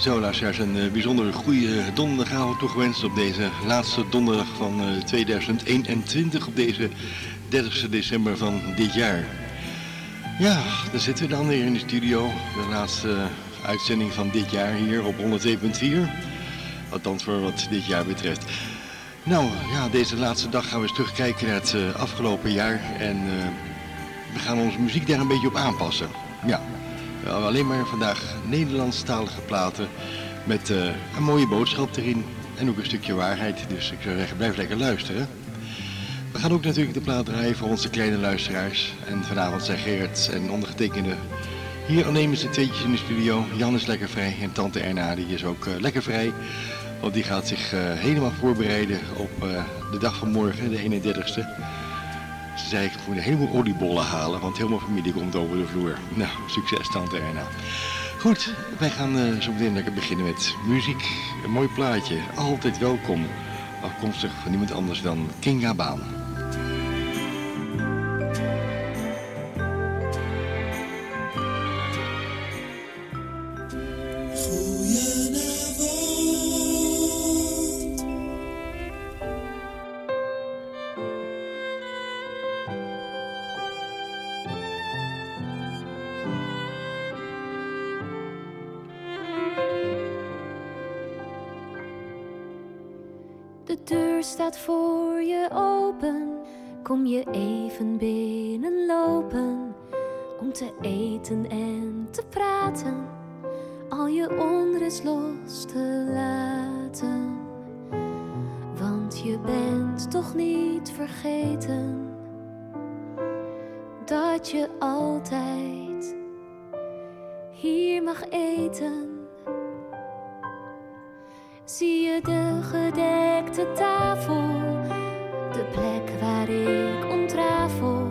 Zo, luisteraars, een uh, bijzonder goede donderdagavond toegewenst op deze laatste donderdag van uh, 2021, op deze 30 december van dit jaar. Ja, daar zitten we dan weer in de studio, de laatste uitzending van dit jaar hier op 102.4, althans voor wat dit jaar betreft. Nou, ja, deze laatste dag gaan we eens terugkijken naar het uh, afgelopen jaar en we gaan onze muziek daar een beetje op aanpassen. Ja, we hebben alleen maar vandaag Nederlandstalige platen met uh, een mooie boodschap erin en ook een stukje waarheid. Dus ik zou zeggen, blijf lekker luisteren. We gaan ook natuurlijk de plaat draaien voor onze kleine luisteraars. En vanavond zijn Gerrit en ondergetekende hier nemen ze tweetjes in de studio. Jan is lekker vrij en tante Erna die is ook uh, lekker vrij. Want die gaat zich uh, helemaal voorbereiden op de dag van morgen, de 31ste. Ze zei, ik moet een heleboel oliebollen halen, want helemaal familie komt over de vloer. Nou, succes tante Erna. Goed, wij gaan uh, zo meteen lekker beginnen met muziek. Een mooi plaatje, altijd welkom. Afkomstig van niemand anders dan Kinga Baan. Staat voor je open, kom je even binnenlopen om te eten en te praten, al je onrust los te laten. Want je bent toch niet vergeten dat je altijd hier mag eten. Zie je de gedekte tafel, de plek waar ik ontrafel,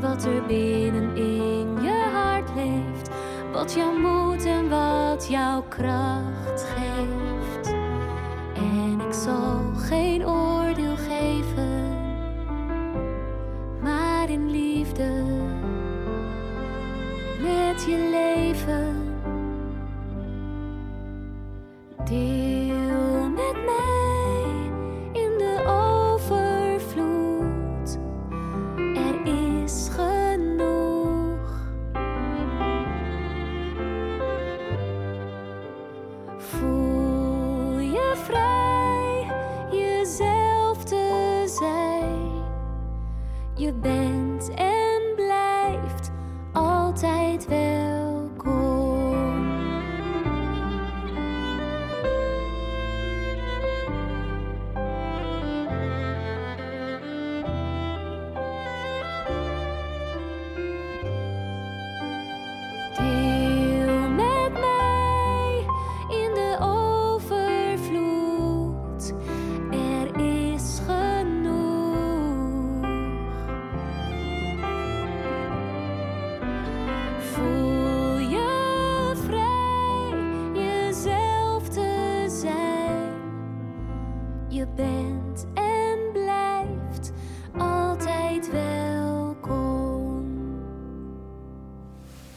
wat er binnen in je hart leeft, wat jou moed en wat jouw kracht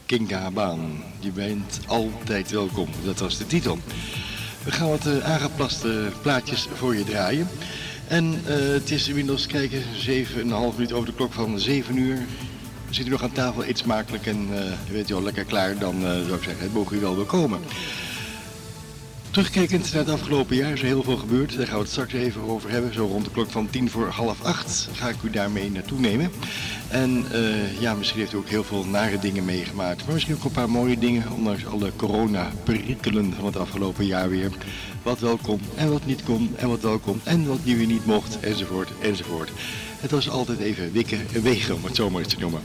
Kinga Baan, je bent altijd welkom. Dat was de titel. We gaan wat uh, aangepaste plaatjes voor je draaien. En uh, het is inmiddels, kijken, 7,5 minuut over de klok van 7 uur. We zitten nog aan tafel, eet smakelijk en uh, weet je al lekker klaar. Dan zou ik zeggen, het mogen u wel wel komen. Terugkijkend naar het afgelopen jaar is er heel veel gebeurd. Daar gaan we het straks even over hebben. Zo rond de klok van tien voor half acht ga ik u daarmee naartoe nemen. En uh, ja, misschien heeft u ook heel veel nare dingen meegemaakt. Maar misschien ook een paar mooie dingen, ondanks alle corona-perikelen van het afgelopen jaar weer. Wat wel kon en wat niet kon en wat wel kon en wat nu weer niet mocht enzovoort enzovoort. Het was altijd even wikken en wegen om het zo maar eens te noemen.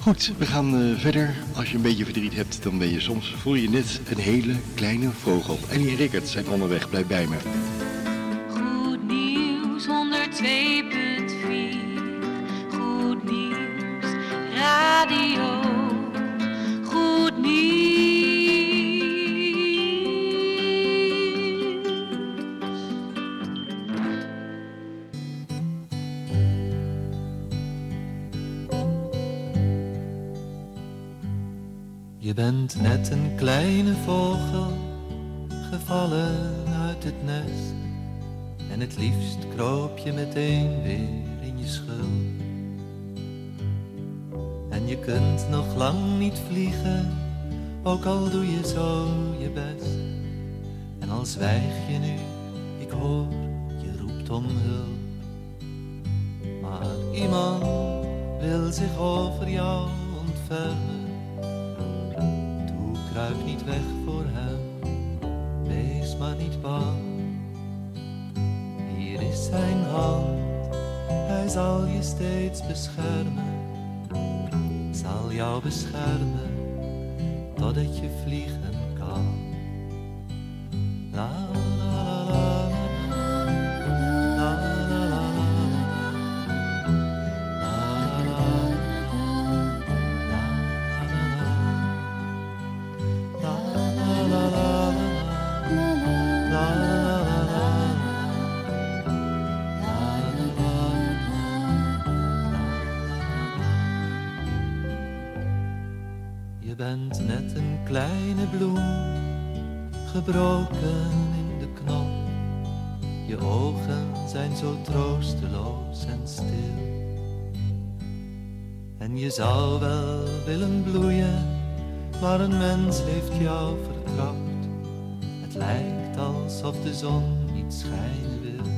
Goed, we gaan uh, verder. Als je een beetje verdriet hebt, dan ben je soms, voel je net een hele kleine vogel. En Rickert zijn onderweg, blijf bij me. Radio. Goed nieuws. Je bent net een kleine vogel, gevallen uit het nest. En het liefst kroop je meteen weer in je schul. Je kunt nog lang niet vliegen, ook al doe je zo je best. En al zwijg je nu, ik hoor, je roept om hulp. Maar iemand wil zich over jou ontfermen. Toe kruip niet weg voor hem, wees maar niet bang. Hier is zijn hand, hij zal je steeds beschermen. Zal jou beschermen, totdat je vliegen kleine bloem, gebroken in de knop. Je ogen zijn zo troosteloos en stil. En je zou wel willen bloeien, maar een mens heeft jou vertrapt. Het lijkt alsof de zon niet schijnen wil.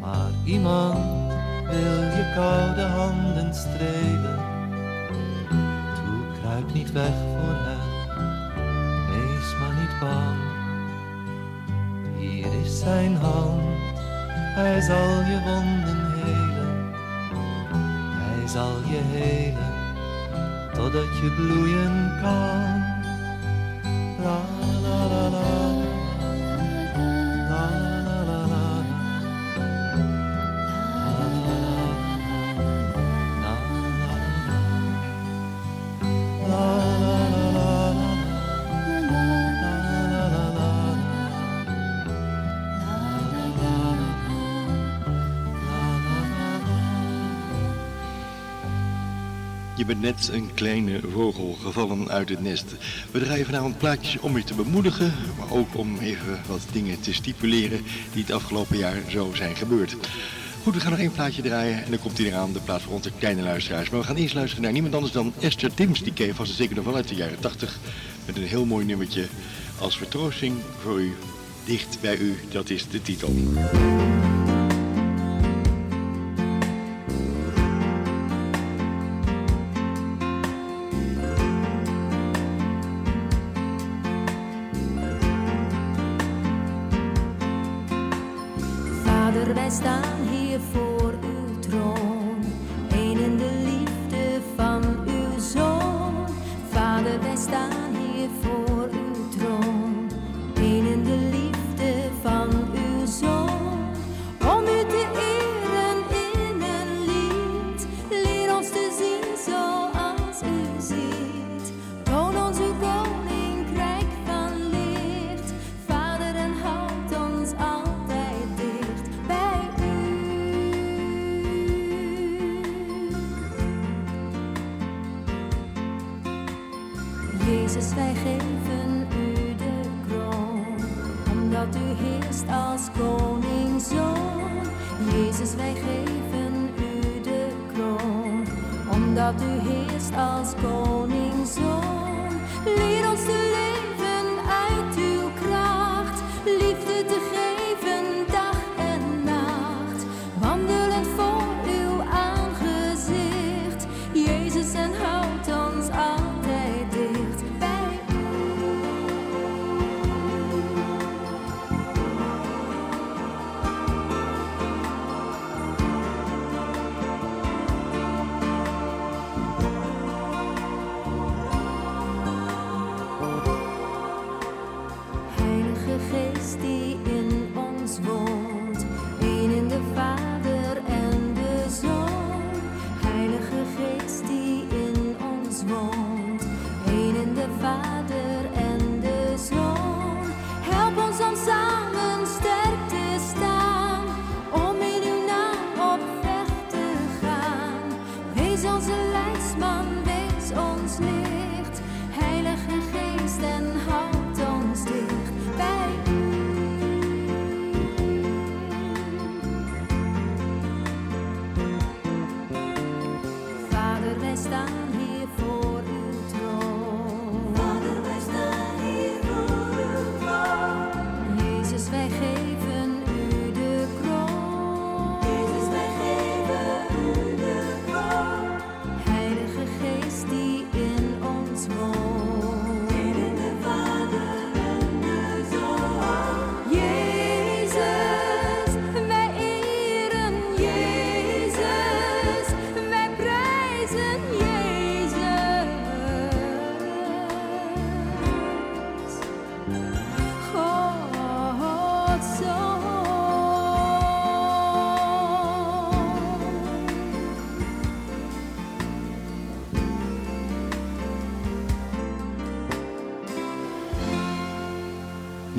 Maar iemand wil je koude handen strelen. Kruip niet weg voor hem, wees maar niet bang. Hier is zijn hand, hij zal je wonden helen. Hij zal je helen, totdat je bloeien kan. La la la. La bent net een kleine vogel gevallen uit het nest. We draaien vanavond plaatjes om je te bemoedigen, maar ook om even wat dingen te stipuleren die het afgelopen jaar zo zijn gebeurd. Goed, we gaan nog één plaatje draaien en dan komt hij eraan, de plaats voor onze kleine luisteraars. Maar we gaan eerst luisteren naar niemand anders dan Esther Tims, die ken je vast zeker nog wel de jaren 80. Met een heel mooi nummertje als vertroosting voor u, dicht bij u, dat is de titel.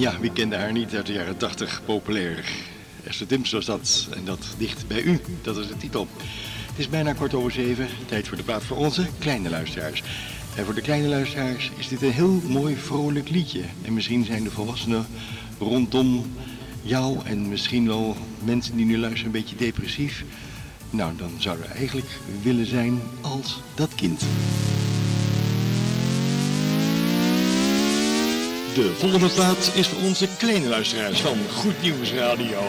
Ja, wie kende haar niet uit de jaren 80 populair? Esther Dims was dat. En dat dicht bij u, dat is de titel. Het is bijna kort over zeven. Tijd voor de plaat voor onze kleine luisteraars. En voor de kleine luisteraars is dit een heel mooi vrolijk liedje. En misschien zijn de volwassenen rondom jou en misschien wel mensen die nu luisteren een beetje depressief. Nou, dan zouden we eigenlijk willen zijn als dat kind. De volgende plaat is voor onze kleine luisteraars van Goed Nieuws Radio.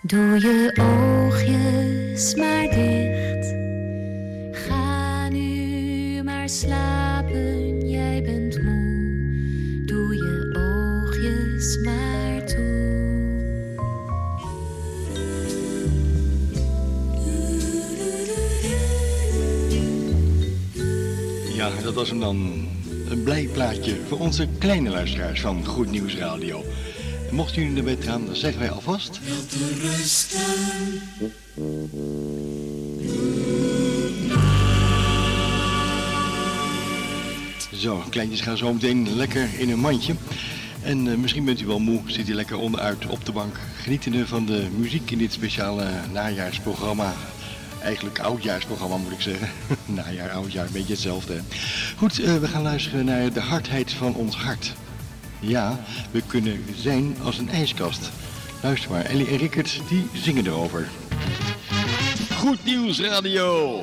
Doe je oogjes maar dicht. Ga nu maar slapen, jij bent moe. Doe je oogjes maar toe. Ja, dat was hem dan. Een blij plaatje voor onze kleine luisteraars van Goed Nieuws Radio. Mocht u naar bed gaan, dan zeggen wij alvast... Zo, kleintjes gaan zo meteen lekker in een mandje. En eh, misschien bent u wel moe, zit u lekker onderuit op de bank. Genietende van de muziek in dit speciale najaarsprogramma Eigenlijk oudjaarsprogramma moet ik zeggen. Najaar, oudjaar, een beetje hetzelfde. Goed, uh, we gaan luisteren naar de hardheid van ons hart. Ja, we kunnen zijn als een ijskast. Luister maar, Ellie en Rickert, die zingen erover. Goed Nieuws Radio.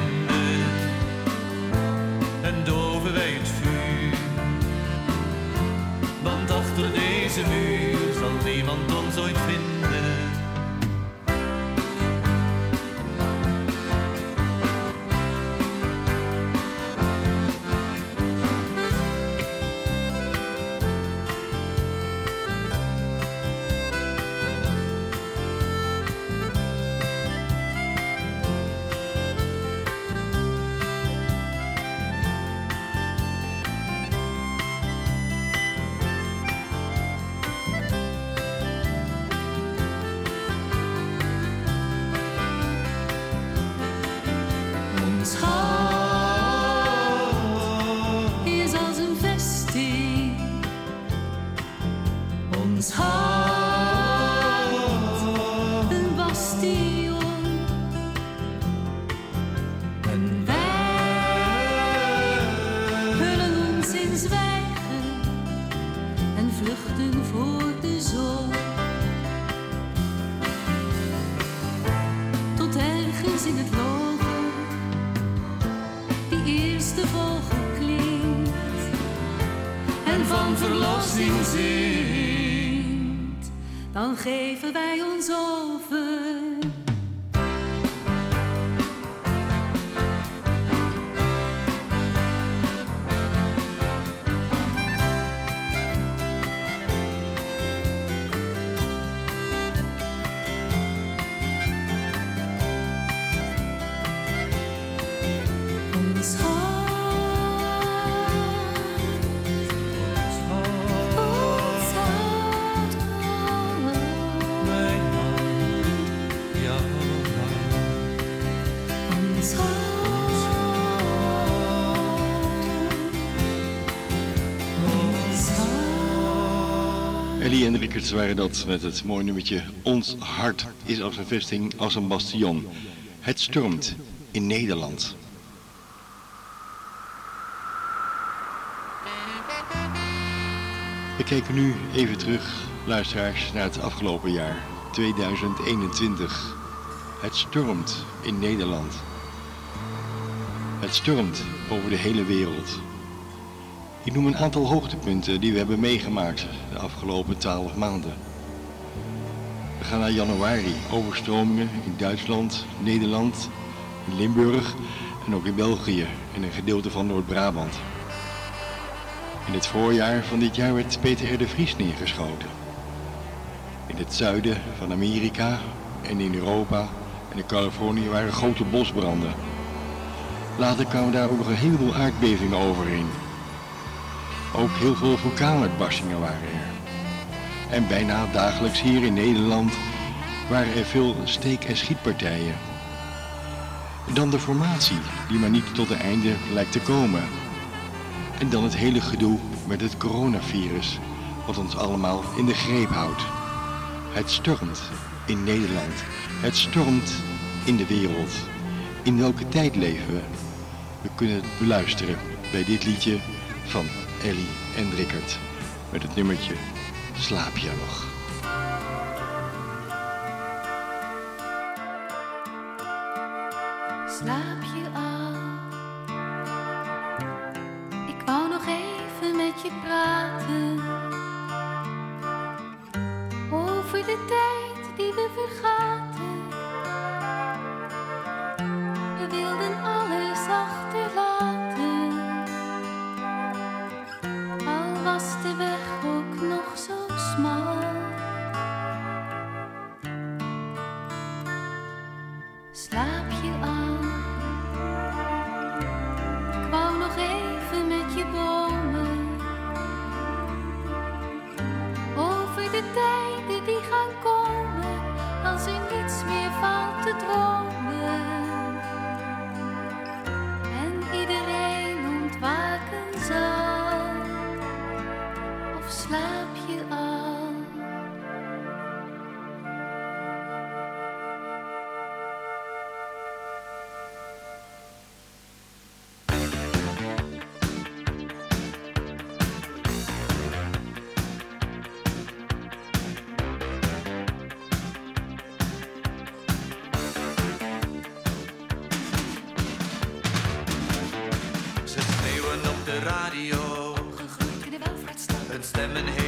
verlossing zingt, dan geven wij ons over. Waren dat met het mooie nummertje Ons hart is als een vesting, als een bastion. Het stormt in Nederland. We kijken nu even terug, luisteraars, naar het afgelopen jaar, 2021. Het stormt in Nederland. Het stormt over de hele wereld. Ik noem een aantal hoogtepunten die we hebben meegemaakt de afgelopen twaalf maanden. We gaan naar januari, overstromingen in Duitsland, Nederland, Limburg en ook in België en een gedeelte van Noord-Brabant. In het voorjaar van dit jaar werd Peter de Vries neergeschoten. In het zuiden van Amerika en in Europa en in Californië waren grote bosbranden. Later kwamen daar ook nog een heleboel aardbevingen overheen. Ook heel veel vulkaanuitbarstingen waren er. En bijna dagelijks hier in Nederland waren er veel steek- en schietpartijen. Dan de formatie, die maar niet tot een einde lijkt te komen. En dan het hele gedoe met het coronavirus, wat ons allemaal in de greep houdt. Het stormt in Nederland. Het stormt in de wereld. In welke tijd leven we? We kunnen het beluisteren bij dit liedje van Ellie en Rickert met het nummertje Slaap je nog? Slaap. heaven.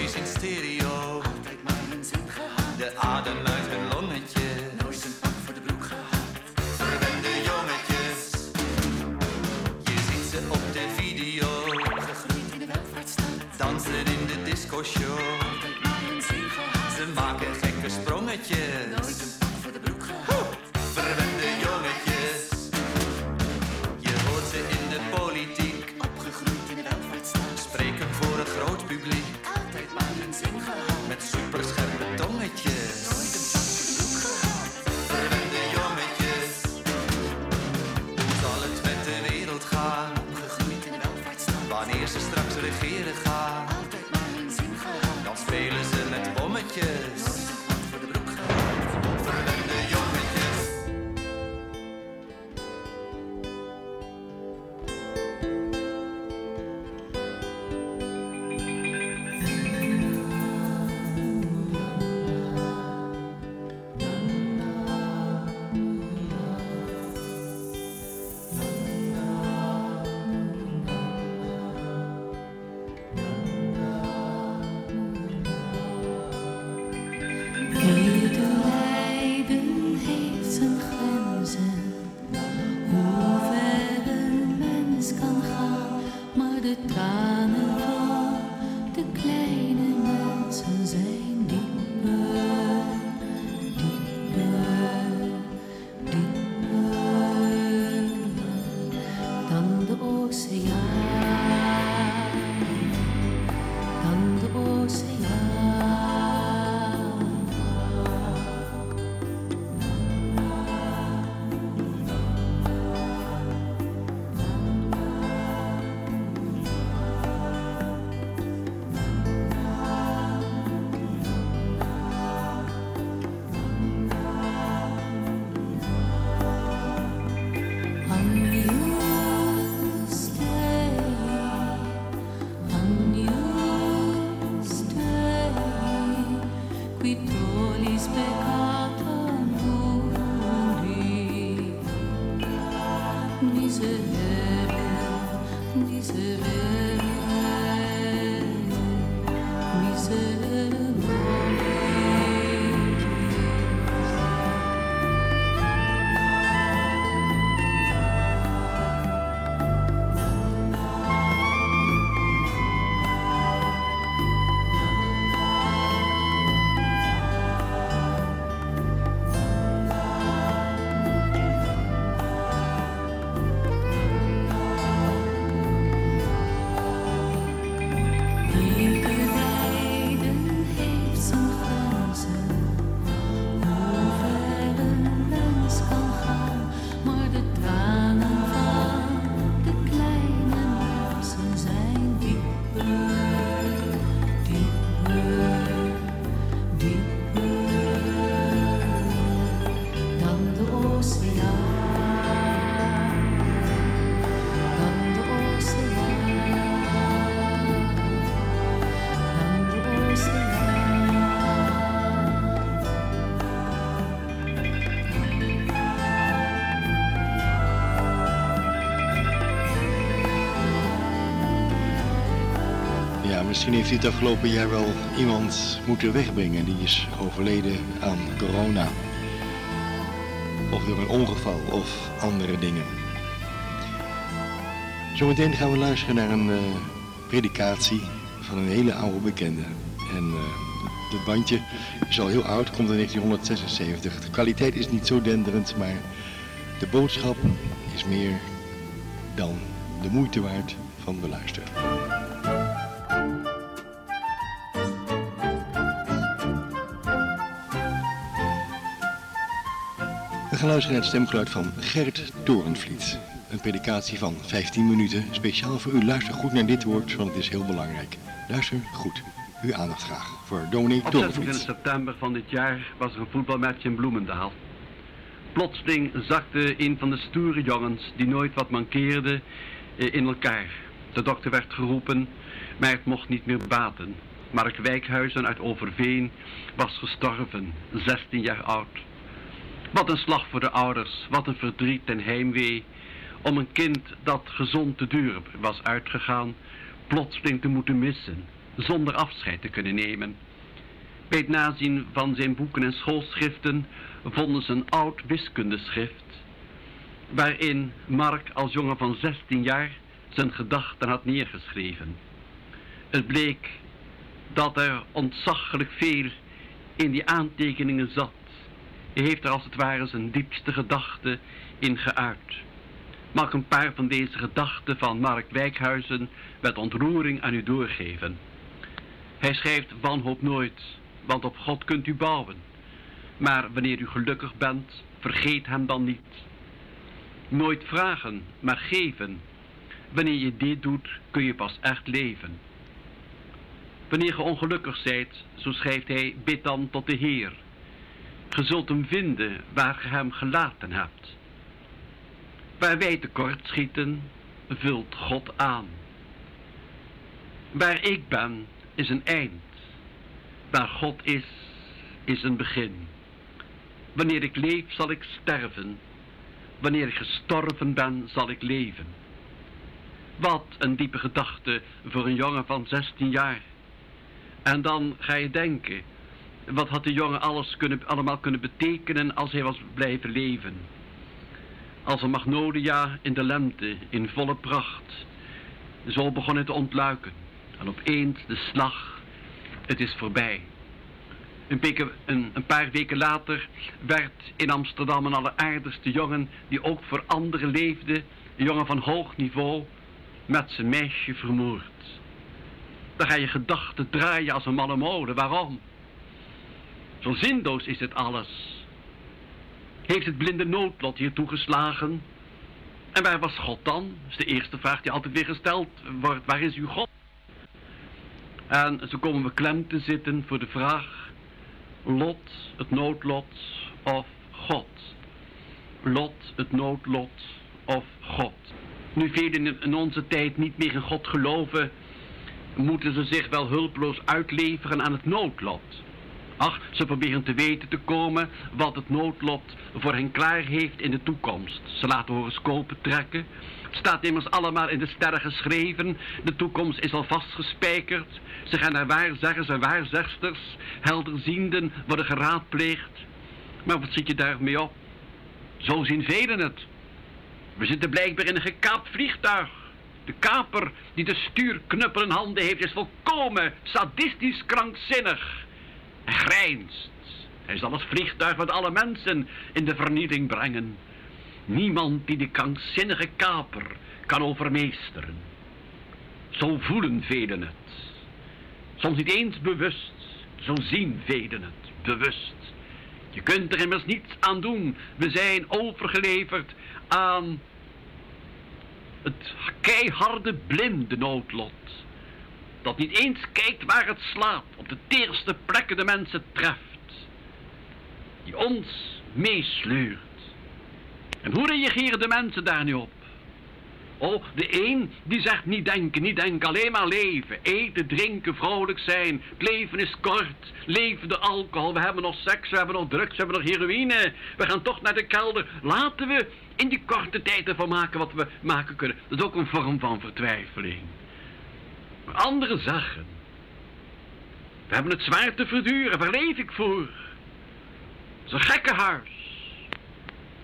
Misschien heeft u het afgelopen jaar wel iemand moeten wegbrengen. Die is overleden aan corona. Of door een ongeval of andere dingen. Zometeen gaan we luisteren naar een uh, predikatie van een hele oude bekende. En uh, het bandje is al heel oud, komt in 1976. De kwaliteit is niet zo denderend, maar de boodschap is meer dan de moeite waard van beluisteren. Luisteren naar het stemgeluid van Gert Torenvliet. Een predikatie van 15 minuten, speciaal voor u. Luister goed naar dit woord, want het is heel belangrijk. Luister goed. Uw aandacht graag voor Dominee Torenvliet. Op 26 september van dit jaar was er een voetbalmatch in Bloemendaal. Plotseling zakte een van de stoere jongens, die nooit wat mankeerde, eh, in elkaar. De dokter werd geroepen, maar het mocht niet meer baten. Mark Wijkhuizen uit Overveen was gestorven, 16 jaar oud. Wat een slag voor de ouders, wat een verdriet en heimwee om een kind dat gezond te duur was uitgegaan, plotseling te moeten missen, zonder afscheid te kunnen nemen. Bij het nazien van zijn boeken en schoolschriften vonden ze een oud wiskundeschrift, waarin Mark als jongen van 16 jaar zijn gedachten had neergeschreven. Het bleek dat er ontzaglijk veel in die aantekeningen zat. Heeft er als het ware zijn diepste gedachten in geuit. Mag een paar van deze gedachten van Mark Wijkhuizen met ontroering aan u doorgeven. Hij schrijft wanhoop nooit, want op God kunt u bouwen. Maar wanneer u gelukkig bent, vergeet hem dan niet. Nooit vragen, maar geven. Wanneer je dit doet, kun je pas echt leven. Wanneer je ongelukkig zijt, zo schrijft hij, bid dan tot de Heer. Ge zult hem vinden waar ge hem gelaten hebt. Waar wij tekort schieten, vult God aan. Waar ik ben, is een eind. Waar God is, is een begin. Wanneer ik leef, zal ik sterven. Wanneer ik gestorven ben, zal ik leven. Wat een diepe gedachte voor een jongen van 16 jaar. En dan ga je denken, wat had de jongen alles kunnen, allemaal kunnen betekenen als hij was blijven leven. Als een magnolia in de lente, in volle pracht. Zo begon het te ontluiken. En opeens de slag, het is voorbij. Een, een, een, paar weken later werd in Amsterdam een alleraardigste jongen, die ook voor anderen leefde, een jongen van hoog niveau, met zijn meisje vermoord. Dan ga je gedachten draaien als een malle molen. Waarom? Zo zinloos is het alles. Heeft het blinde noodlot hier toegeslagen? En waar was God dan? Dat is de eerste vraag die altijd weer gesteld wordt. Waar is uw God? En zo komen we klem te zitten voor de vraag... Lot, het noodlot of God? Lot, het noodlot of God? Nu velen in onze tijd niet meer in God geloven... moeten ze zich wel hulpeloos uitleveren aan het noodlot... Ach, ze proberen te weten te komen wat het noodlot voor hen klaar heeft in de toekomst. Ze laten horoscopen trekken. Het staat immers allemaal in de sterren geschreven. De toekomst is al vastgespijkerd. Ze gaan naar waarzeggers en waarzegsters. Helderzienden worden geraadpleegd. Maar wat zit je daarmee op? Zo zien velen het. We zitten blijkbaar in een gekaapt vliegtuig. De kaper die de stuurknuppel in handen heeft is volkomen sadistisch krankzinnig. Hij grijnst. Hij zal het vliegtuig met alle mensen in de vernieling brengen. Niemand die de krankzinnige kaper kan overmeesteren. Zo voelen velen het. Soms niet eens bewust, zo zien velen het bewust. Je kunt er immers niets aan doen. We zijn overgeleverd aan het keiharde blinde noodlot dat niet eens kijkt waar het slaat, op de teerste plekken de mensen treft, die ons meesleurt. En hoe reageren de mensen daar nu op? Oh, de een die zegt niet denken, niet denken, alleen maar leven. Eten, drinken, vrolijk zijn. Het leven is kort. Leven de alcohol. We hebben nog seks, we hebben nog drugs, we hebben nog heroïne. We gaan toch naar de kelder. Laten we in die korte tijd ervan maken wat we maken kunnen. Dat is ook een vorm van vertwijfeling. Andere zeggen, We hebben het zwaar te verduren. Waar leef ik voor? Het is een gekkenhuis.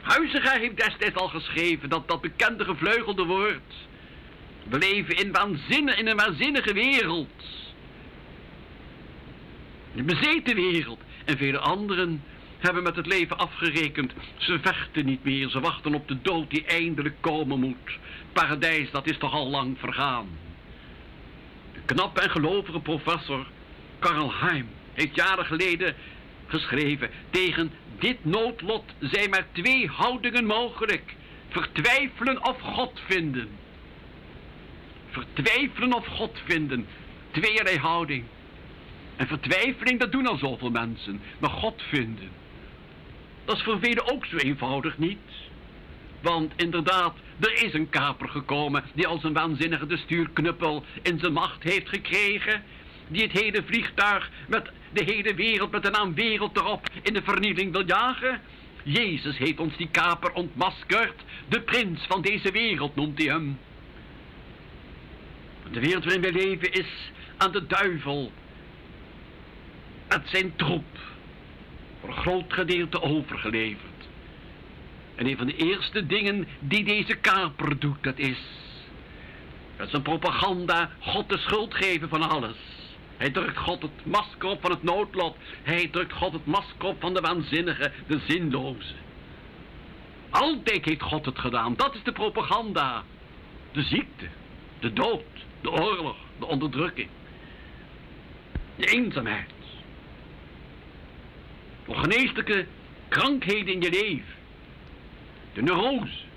Huiziger heeft destijds al geschreven dat dat bekende gevleugelde woord. We leven in, waanzinne, in een waanzinnige wereld. Een bezeten wereld. En vele anderen hebben met het leven afgerekend. Ze vechten niet meer, ze wachten op de dood die eindelijk komen moet. Paradijs, dat is toch al lang vergaan. De knappe en gelovige professor Karl Heim heeft jaren geleden geschreven... tegen dit noodlot zijn maar twee houdingen mogelijk. Vertwijfelen of God vinden. Vertwijfelen of God vinden. Tweeërlei houding. En vertwijfeling, dat doen al zoveel mensen. Maar God vinden. Dat is voor velen ook zo eenvoudig niet. Want inderdaad, er is een kaper gekomen die als een waanzinnige de stuurknuppel in zijn macht heeft gekregen. Die het hele vliegtuig met de hele wereld met de naam wereld erop in de vernieling wil jagen. Jezus heeft ons die kaper ontmaskerd. De prins van deze wereld noemt hij hem. De wereld waarin wij leven is aan de duivel. Met zijn troep. Voor een groot gedeelte overgeleverd. En een van de eerste dingen die deze kaper doet, dat is... Met zijn propaganda God de schuld geven van alles. Hij drukt God het masker op van het noodlot. Hij drukt God het masker op van de waanzinnige, de zinloze. Altijd heeft God het gedaan. Dat is de propaganda. De ziekte, de dood, de oorlog, de onderdrukking. De eenzaamheid. Ongeneeslijke krankheden in je leven. De neurose.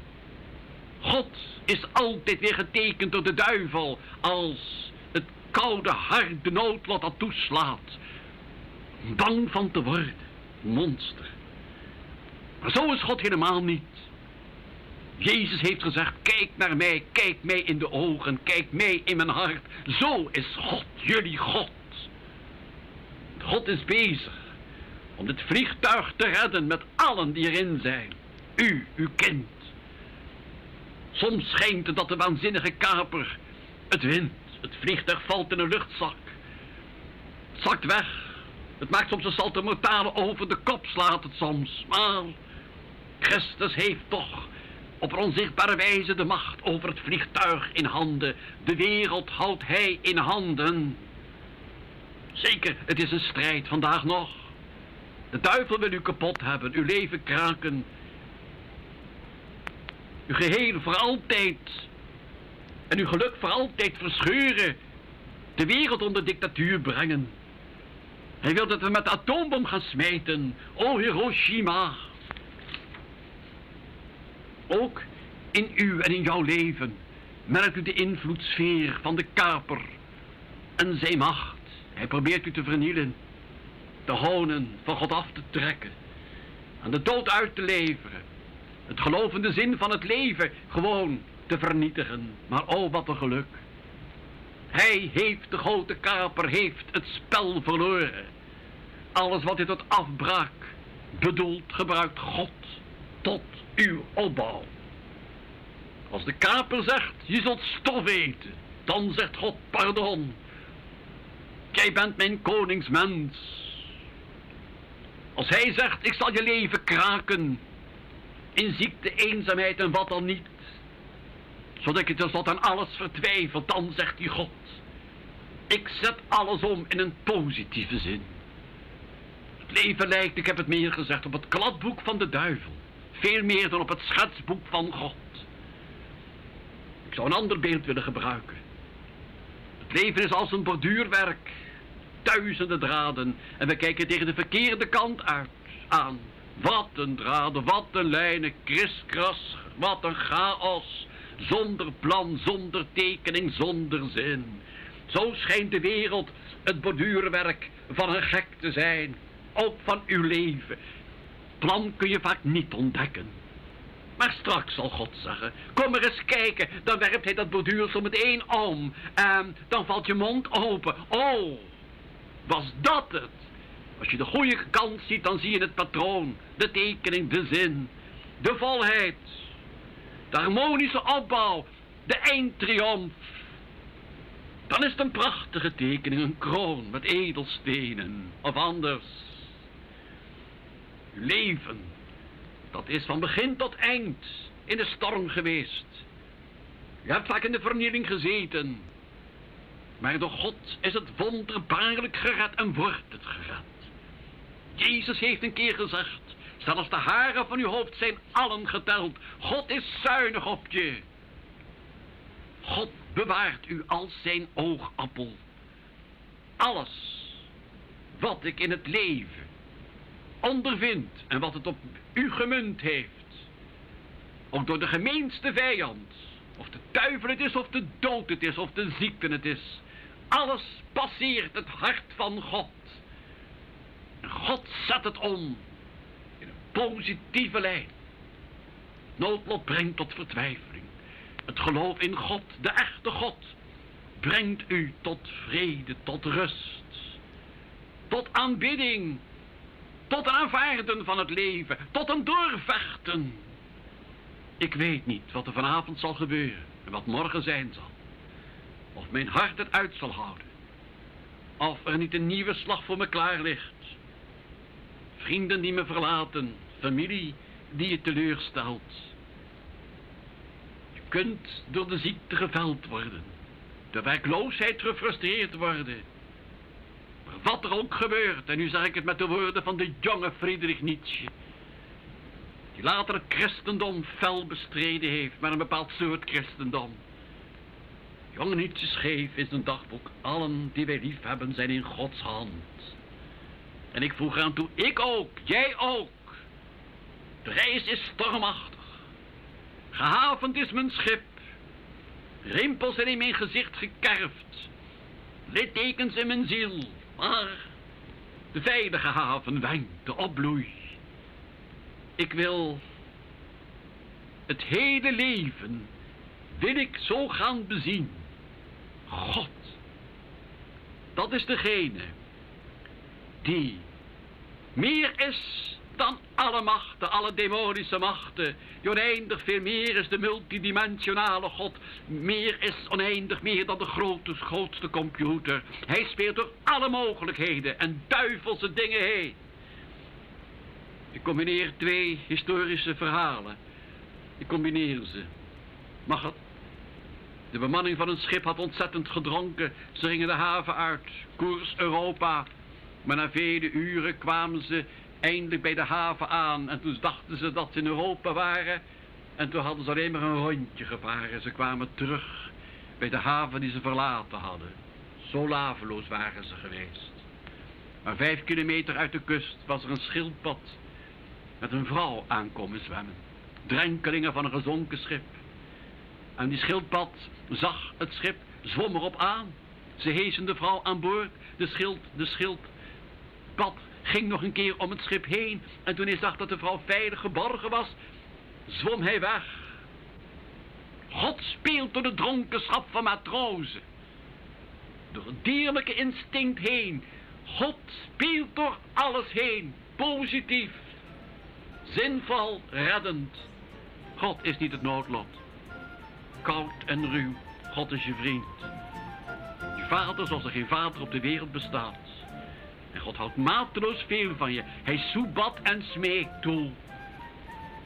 God is altijd weer getekend door de duivel als het koude hart de noodlot dat toeslaat. Bang van te worden. Monster. Maar zo is God helemaal niet. Jezus heeft gezegd, kijk naar mij, kijk mij in de ogen, kijk mij in mijn hart. Zo is God, jullie God. God is bezig om dit vliegtuig te redden met allen die erin zijn. U, uw kind. Soms schijnt het dat de waanzinnige kaper het wint. Het vliegtuig valt in een luchtzak. Het zakt weg. Het maakt soms een saltomortale over de kop, slaat het soms. Maar Christus heeft toch op een onzichtbare wijze de macht over het vliegtuig in handen. De wereld houdt hij in handen. Zeker, het is een strijd vandaag nog. De duivel wil u kapot hebben, uw leven kraken. Uw geheel voor altijd. En uw geluk voor altijd verscheuren. De wereld onder dictatuur brengen. Hij wil dat we met de atoombom gaan smijten. O Hiroshima. Ook in uw en in jouw leven merkt u de invloedssfeer van de kaper en zijn macht. Hij probeert u te vernielen, te honen, van God af te trekken, aan de dood uit te leveren, het gelovende zin van het leven gewoon te vernietigen. Maar oh, wat een geluk. Hij heeft, de grote kaper, heeft het spel verloren. Alles wat hij tot afbraak bedoelt, gebruikt God tot uw opbouw. Als de kaper zegt, je zult stof eten, dan zegt God, pardon. Jij bent mijn koningsmens. Als hij zegt, ik zal je leven kraken, in ziekte, eenzaamheid en wat dan niet, zodat je tenslotte aan alles vertwijfelt, dan zegt hij God, ik zet alles om in een positieve zin. Het leven lijkt, ik heb het meer gezegd, op het kladboek van de duivel. Veel meer dan op het schetsboek van God. Ik zou een ander beeld willen gebruiken. Het leven is als een borduurwerk. Duizenden draden. En we kijken tegen de verkeerde kant uit aan. Wat een draden, wat een lijnen, kriskras, wat een chaos. Zonder plan, zonder tekening, zonder zin. Zo schijnt de wereld het borduurwerk van een gek te zijn. Ook van uw leven plan kun je vaak niet ontdekken. Maar straks zal God zeggen, kom er eens kijken, dan werpt hij dat borduursel meteen om. En dan valt je mond open. Oh, was dat het? Als je de goede kant ziet, dan zie je het patroon, de tekening, de zin, de volheid, de harmonische opbouw, de eindtriomf. Dan is het een prachtige tekening, een kroon met edelstenen of anders. Leven, dat is van begin tot eind in de storm geweest. U hebt vaak in de vernieling gezeten. Maar door God is het wonderbaarlijk gered en wordt het gered. Jezus heeft een keer gezegd, zelfs de haren van uw hoofd zijn allen geteld. God is zuinig op je. God bewaart u als zijn oogappel. Alles wat ik in het leven ondervind en wat het op u gemunt heeft, ook door de gemeenste vijand, of de duivel het is, of de dood het is, of de ziekte het is, alles passeert het hart van God. God zet het om in een positieve lijn. Noodlot brengt tot vertwijfeling. Het geloof in God, de echte God, brengt u tot vrede, tot rust, tot aanbidding, tot aanvaarden van het leven, tot een doorvechten. Ik weet niet wat er vanavond zal gebeuren en wat morgen zijn zal. Of mijn hart het uit zal houden. Of er niet een nieuwe slag voor me klaar ligt. Vrienden die me verlaten, familie die je teleurstelt. Je kunt door de ziekte geveld worden, de werkloosheid gefrustreerd worden. Maar wat er ook gebeurt, en nu zeg ik het met de woorden van de jonge Friedrich Nietzsche, die later het christendom fel bestreden heeft, maar een bepaald soort christendom. Jonge Nietzsche schreef in zijn dagboek, allen die wij lief hebben zijn in Gods hand. En ik voeg aan toe, ik ook, jij ook. De reis is stormachtig. Gehavend is mijn schip. Rimpels zijn in mijn gezicht gekerfd. Littekens in mijn ziel. Maar de veilige haven wenkt de opbloei. Ik wil het hele leven wil ik zo gaan bezien. God, dat is degene die meer is dan alle machten, alle demonische machten. Die oneindig veel meer is de multidimensionale God. Meer is oneindig meer dan de grote, grootste computer. Hij speelt door alle mogelijkheden en duivelse dingen heen. Ik combineer twee historische verhalen. Ik combineer ze. Mag het? De bemanning van een schip had ontzettend gedronken. Ze gingen de haven uit, koers Europa. Maar na vele uren kwamen ze eindelijk bij de haven aan. En toen dachten ze dat ze in Europa waren. En toen hadden ze alleen maar een rondje gevaren. Ze kwamen terug bij de haven die ze verlaten hadden. Zo laveloos waren ze geweest. Maar vijf kilometer uit de kust was er een schildpad met een vrouw aankomen zwemmen. Drenkelingen van een gezonken schip. En die schildpad zag het schip, zwom erop aan. Ze hezen de vrouw aan boord. De schild, de ging nog een keer om het schip heen. En toen hij zag dat de vrouw veilig geborgen was, zwom hij weg. God speelt door de dronkenschap van matrozen. Door het dierlijke instinct heen. God speelt door alles heen. Positief. Zinvol, reddend. God is niet het noodlot. Koud en ruw. God is je vriend. Je vader zoals er geen vader op de wereld bestaat. En God houdt mateloos veel van je. Hij soebat en smeekt toe.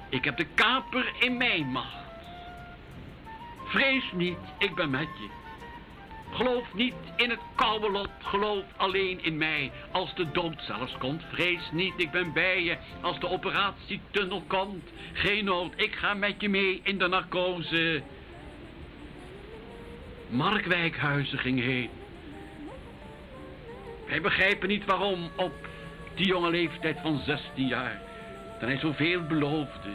Ik heb de kaper in mijn macht. Vrees niet, ik ben met je. Geloof niet in het koude lot, geloof alleen in mij. Als de dood zelfs komt, vrees niet, ik ben bij je. Als de operatietunnel komt, geen nood, ik ga met je mee in de narcose. Mark Wijkhuizen ging heen. Wij begrijpen niet waarom op die jonge leeftijd van 16 jaar, dat hij zoveel beloofde.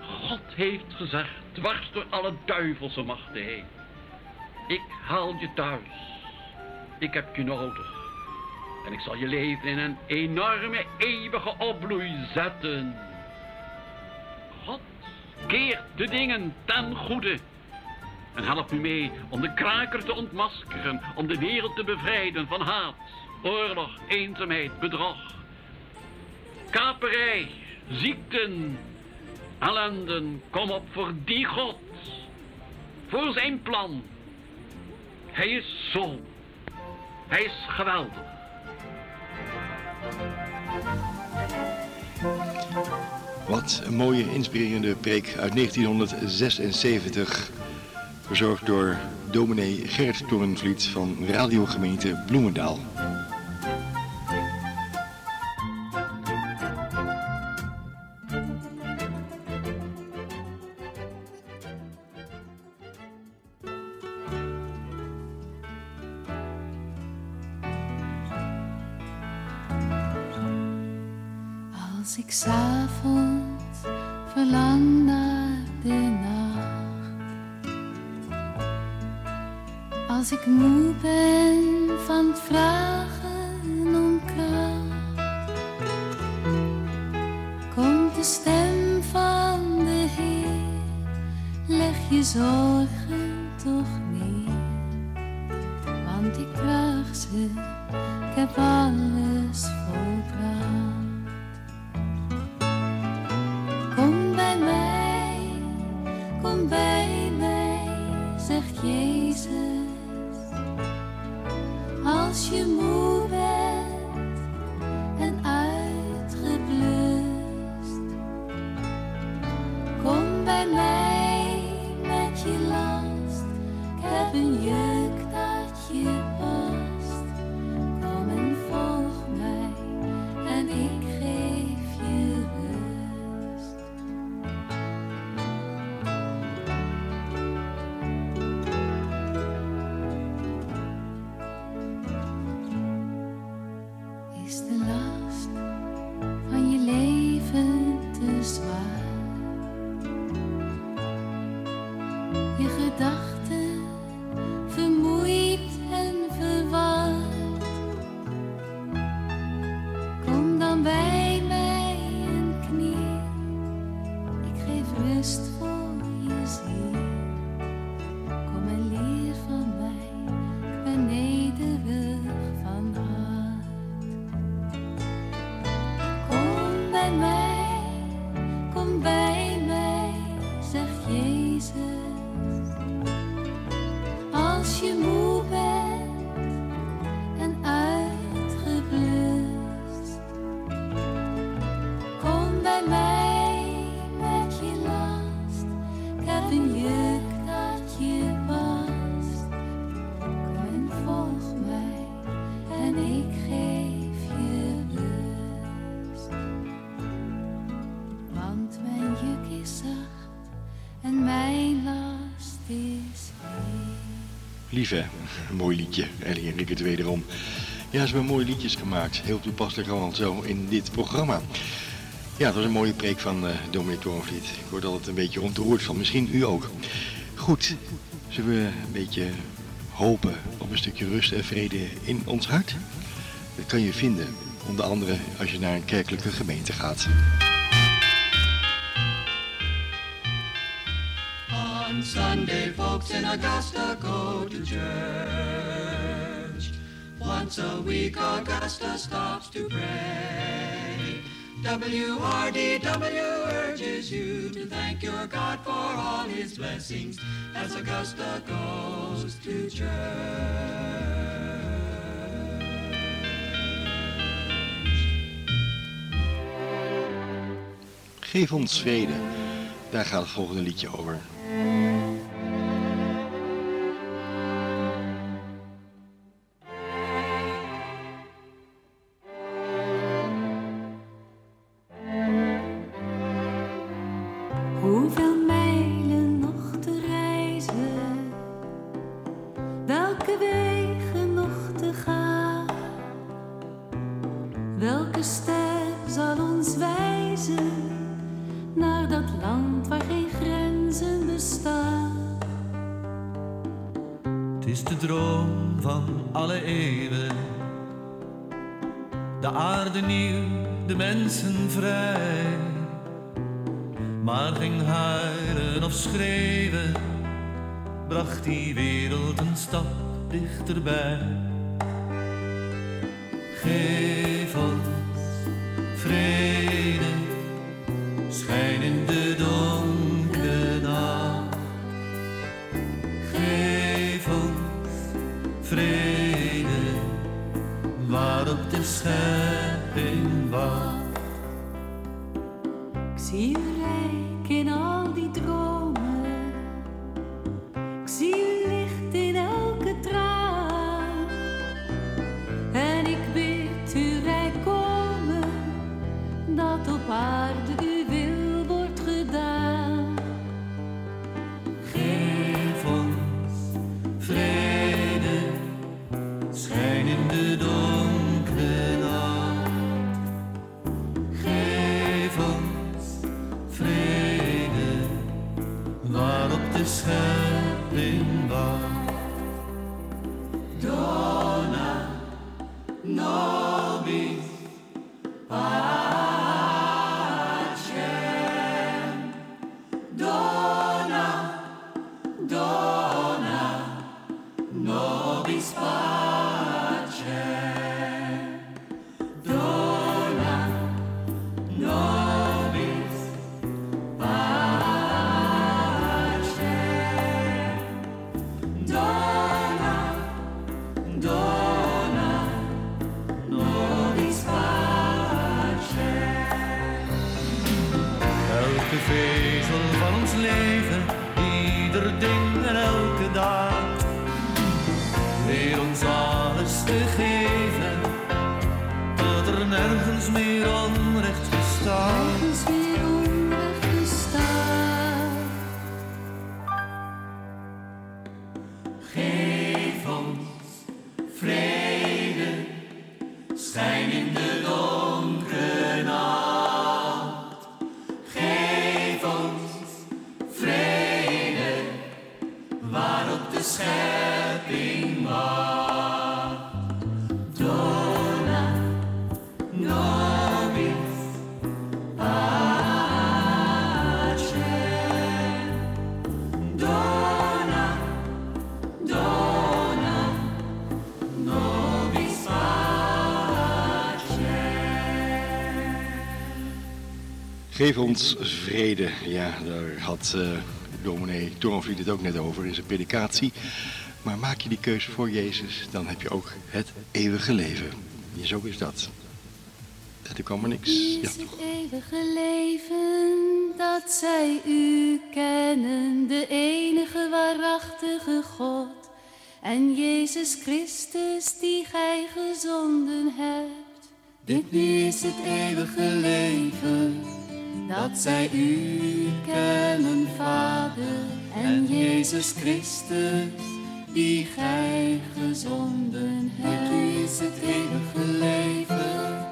God heeft gezegd, dwars door alle duivelse machten heen. Ik haal je thuis. Ik heb je nodig. En ik zal je leven in een enorme, eeuwige opbloei zetten. God keert de dingen ten goede. En help u mee om de kraker te ontmaskeren, om de wereld te bevrijden van haat, oorlog, eenzaamheid, bedrog. Kaperij, ziekten, ellenden, kom op voor die God. Voor zijn plan. Hij is zo. Hij is geweldig. Wat een mooie, inspirerende preek uit 1976. Verzorgd door dominee Gerrit Torenvliet van radiogemeente Bloemendaal. Als ik moe ben van vragen om kracht. Komt de stem van de Heer, leg je zorgen toch neer. Want ik draag ze, ik heb alles Een mooi liedje. Ellie en het wederom. Ja, ze hebben mooie liedjes gemaakt. Heel toepasselijk allemaal zo in dit programma. Ja, het was een mooie preek van eh Dominic Torenvliet. Ik word altijd een beetje ontroerd van. Misschien u ook. Goed, zullen we een beetje hopen op een stukje rust en vrede in ons hart? Dat kan je vinden, onder andere als je naar een kerkelijke gemeente gaat. Sunday, folks in Augusta go to church. Once a week, Augusta stops to pray. WRDW urges you to thank your God for all his blessings as Augusta goes to church. Geef ons vrede. Daar gaat het volgende liedje over. Welke ster zal ons wijzen naar dat land waar geen grenzen bestaan? Het is de droom van alle eeuwen. De aarde nieuw, de mensen vrij. Maar geen huilen of schreeuwen bracht die wereld een stap dichterbij. Geef Geef ons vrede. Ja, daar had eh dominee Torenvliet het ook net over in zijn predikatie. Maar maak je die keuze voor Jezus, dan heb je ook het eeuwige leven. Ja, zo is dat. En er kwam er niks. Ja, is het eeuwige leven dat zij u kennen, de enige waarachtige God en Jezus Christus die gij gezonden hebt. Dit nu is het eeuwige leven, dat zij u kennen, Vader en Jezus Christus die gij gezonden hebt. Nu is het eeuwige leven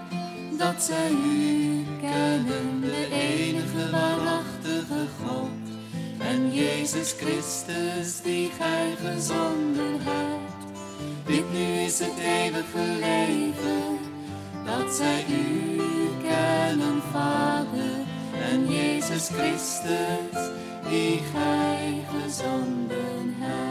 dat zij u kennen, de enige waarachtige God. En Jezus Christus, die gij gezonden hebt. Dit nu is het eeuwige leven, dat zij u kennen, Vader. En Jezus Christus, die gij gezonden hebt.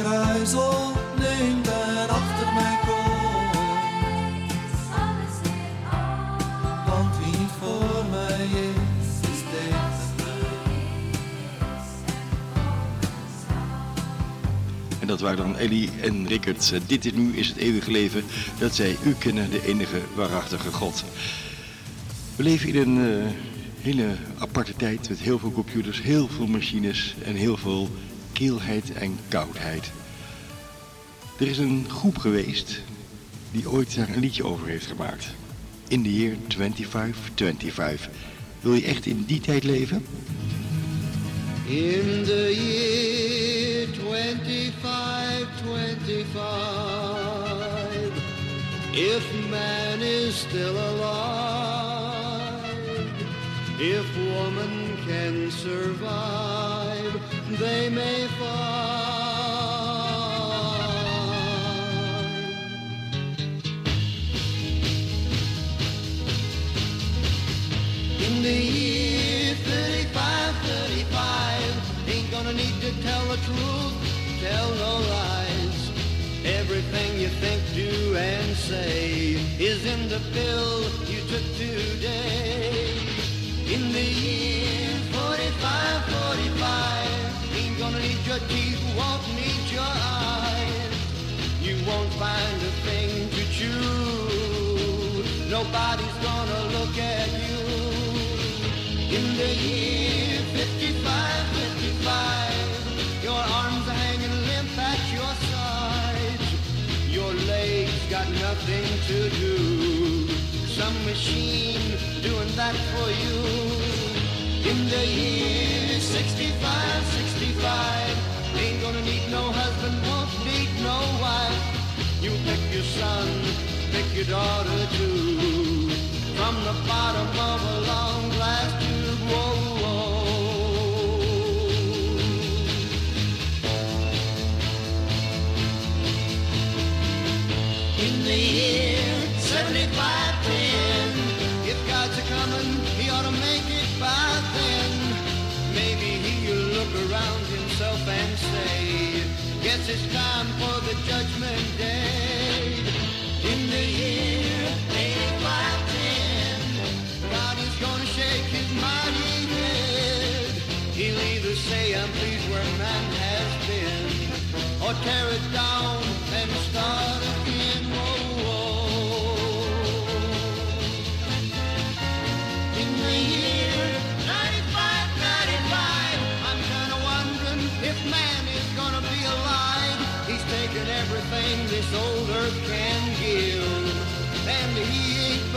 kruisel, neem ben achter mijn kroon. Want wie voor mij is, is tegen En dat waren dan Ellie en Rickert. Dit is nu is het eeuwige leven dat zij u kennen, de enige waarachtige God. We leven in een eh, hele aparte tijd met heel veel computers, heel veel machines en heel veel keelheid en koudheid. Er is een groep geweest die ooit daar een liedje over heeft gemaakt. In the year 2525. Wil je echt in die tijd leven? In the year 2525, if man is still alive, if woman can survive, they may find. In the year 35, 35, ain't gonna need to tell the truth, tell no lies. Everything you think, do, and say is in the pill you took today. In the year 45, 45, ain't gonna need your teeth, won't need your eyes. You won't find a thing to chew. Nobody's gonna look at you. In the year 55, 55, your arms are hanging limp at your sides. Your legs got nothing to do. Some machine doing that for you. In the year 65, 65, ain't gonna need no husband, won't need no wife. You pick your son, pick your daughter too. From the bottom of a long glass tube, whoa. Guess it's time for the judgment day. In the year 85, 10, God is gonna shake his mighty head. He'll either say, I'm pleased where man has been, or tear it down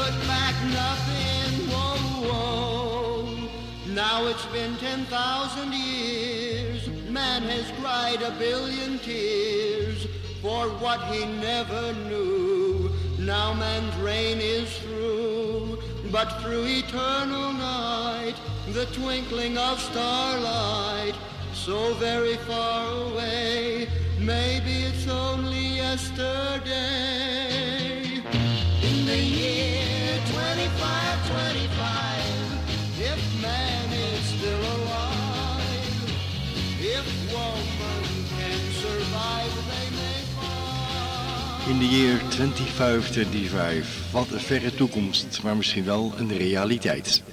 put back nothing. Whoa, whoa. Now it's been 10,000 years, man has cried a billion tears for what he never knew. Now man's reign is through, but through eternal night, the twinkling of starlight, so very far away, maybe it's only yesterday. In the year 25, 25, if man is still alive, if woman can survive, they may find. In the year 2525. Wat een verre toekomst, maar misschien wel een realiteit.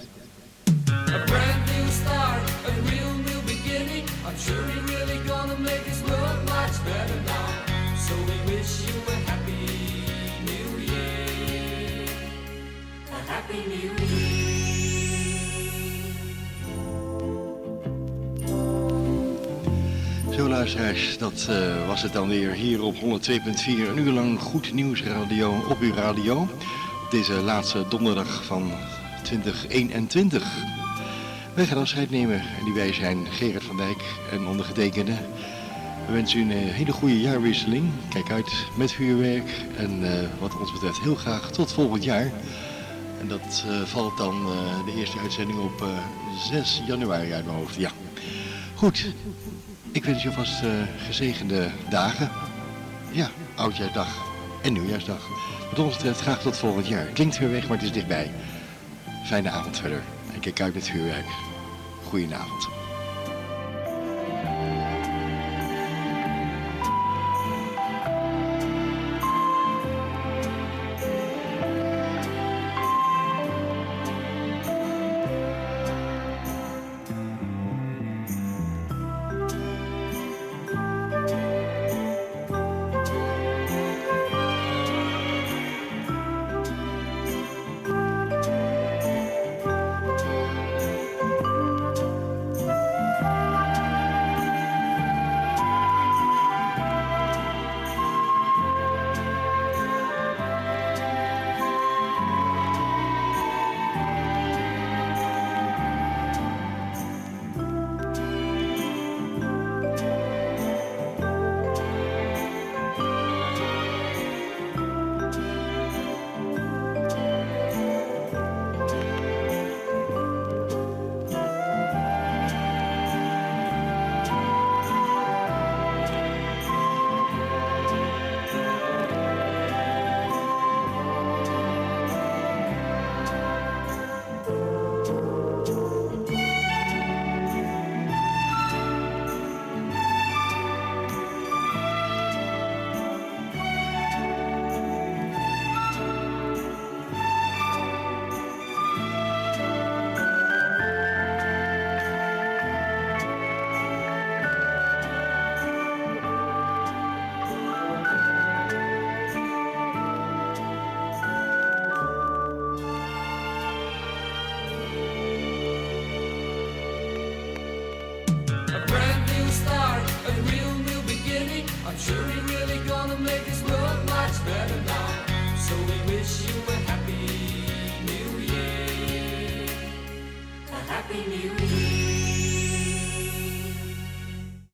Dat eh, was het dan weer hier op 102.4. Een uur lang goed nieuws radio op uw radio. Deze laatste donderdag van 2021. Wij gaan afscheid nemen en die wij zijn Gerard van Dijk en ondergetekende. We wensen u een eh, hele goede jaarwisseling. Kijk uit met vuurwerk en eh, wat ons betreft heel graag tot volgend jaar. En dat valt dan de eerste uitzending op eh, 6 januari uit mijn hoofd. Ja. Goed, ik wens je alvast eh, gezegende dagen. Ja, oudjaarsdag en nieuwjaarsdag. Wat ons betreft graag tot volgend jaar. Klinkt weer weg, maar het is dichtbij. Fijne avond verder. En kijk uit met vuurwerk. Goedenavond.